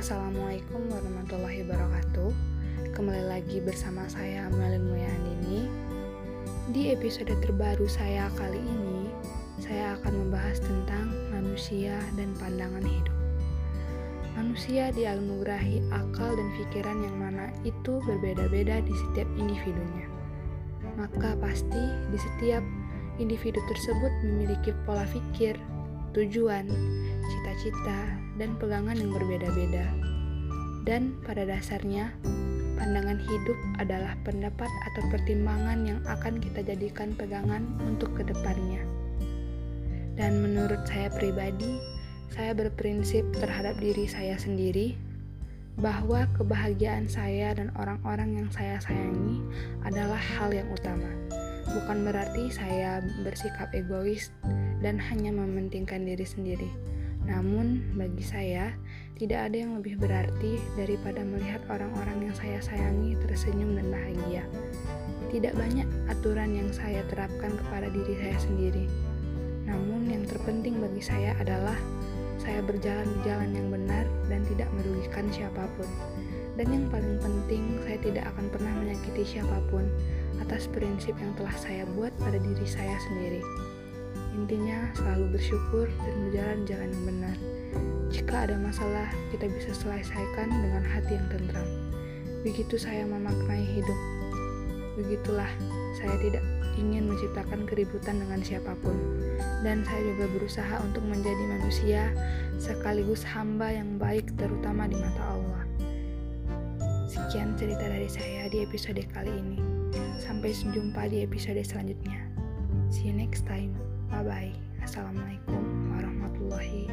Assalamualaikum warahmatullahi wabarakatuh. Kembali lagi bersama saya Melin Muyandini Di episode terbaru saya kali ini Saya akan membahas tentang manusia dan pandangan hidup. Manusia dianugerahi akal dan pikiran yang mana itu berbeda-beda di setiap individunya. Maka pasti di setiap individu tersebut memiliki pola pikir, tujuan, cita-cita, dan pegangan yang berbeda-beda. Dan pada dasarnya, pandangan hidup adalah pendapat atau pertimbangan yang akan kita jadikan pegangan untuk ke depannya. Dan menurut saya pribadi, saya berprinsip terhadap diri saya sendiri bahwa kebahagiaan saya dan orang-orang yang saya sayangi adalah hal yang utama. Bukan berarti saya bersikap egois dan hanya mementingkan diri sendiri. Namun, bagi saya, tidak ada yang lebih berarti daripada melihat orang-orang yang saya sayangi tersenyum dan bahagia. Tidak banyak aturan yang saya terapkan kepada diri saya sendiri. Namun, yang terpenting bagi saya adalah saya berjalan di jalan yang benar dan tidak merugikan siapa pun. Dan yang paling penting, saya tidak akan pernah menyakiti siapa pun atas prinsip yang telah saya buat pada diri saya sendiri. Intinya selalu bersyukur dan berjalan jalan yang benar. Jika ada masalah, kita bisa selesaikan dengan hati yang tentram. Begitu saya memaknai hidup. Begitulah, saya tidak ingin menciptakan keributan dengan siapa pun. Dan saya juga berusaha untuk menjadi manusia sekaligus hamba yang baik terutama di mata Allah. Sekian cerita dari saya di episode kali ini. Sampai jumpa di episode selanjutnya. See you next time. Bye bye. Assalamualaikum warahmatullahi.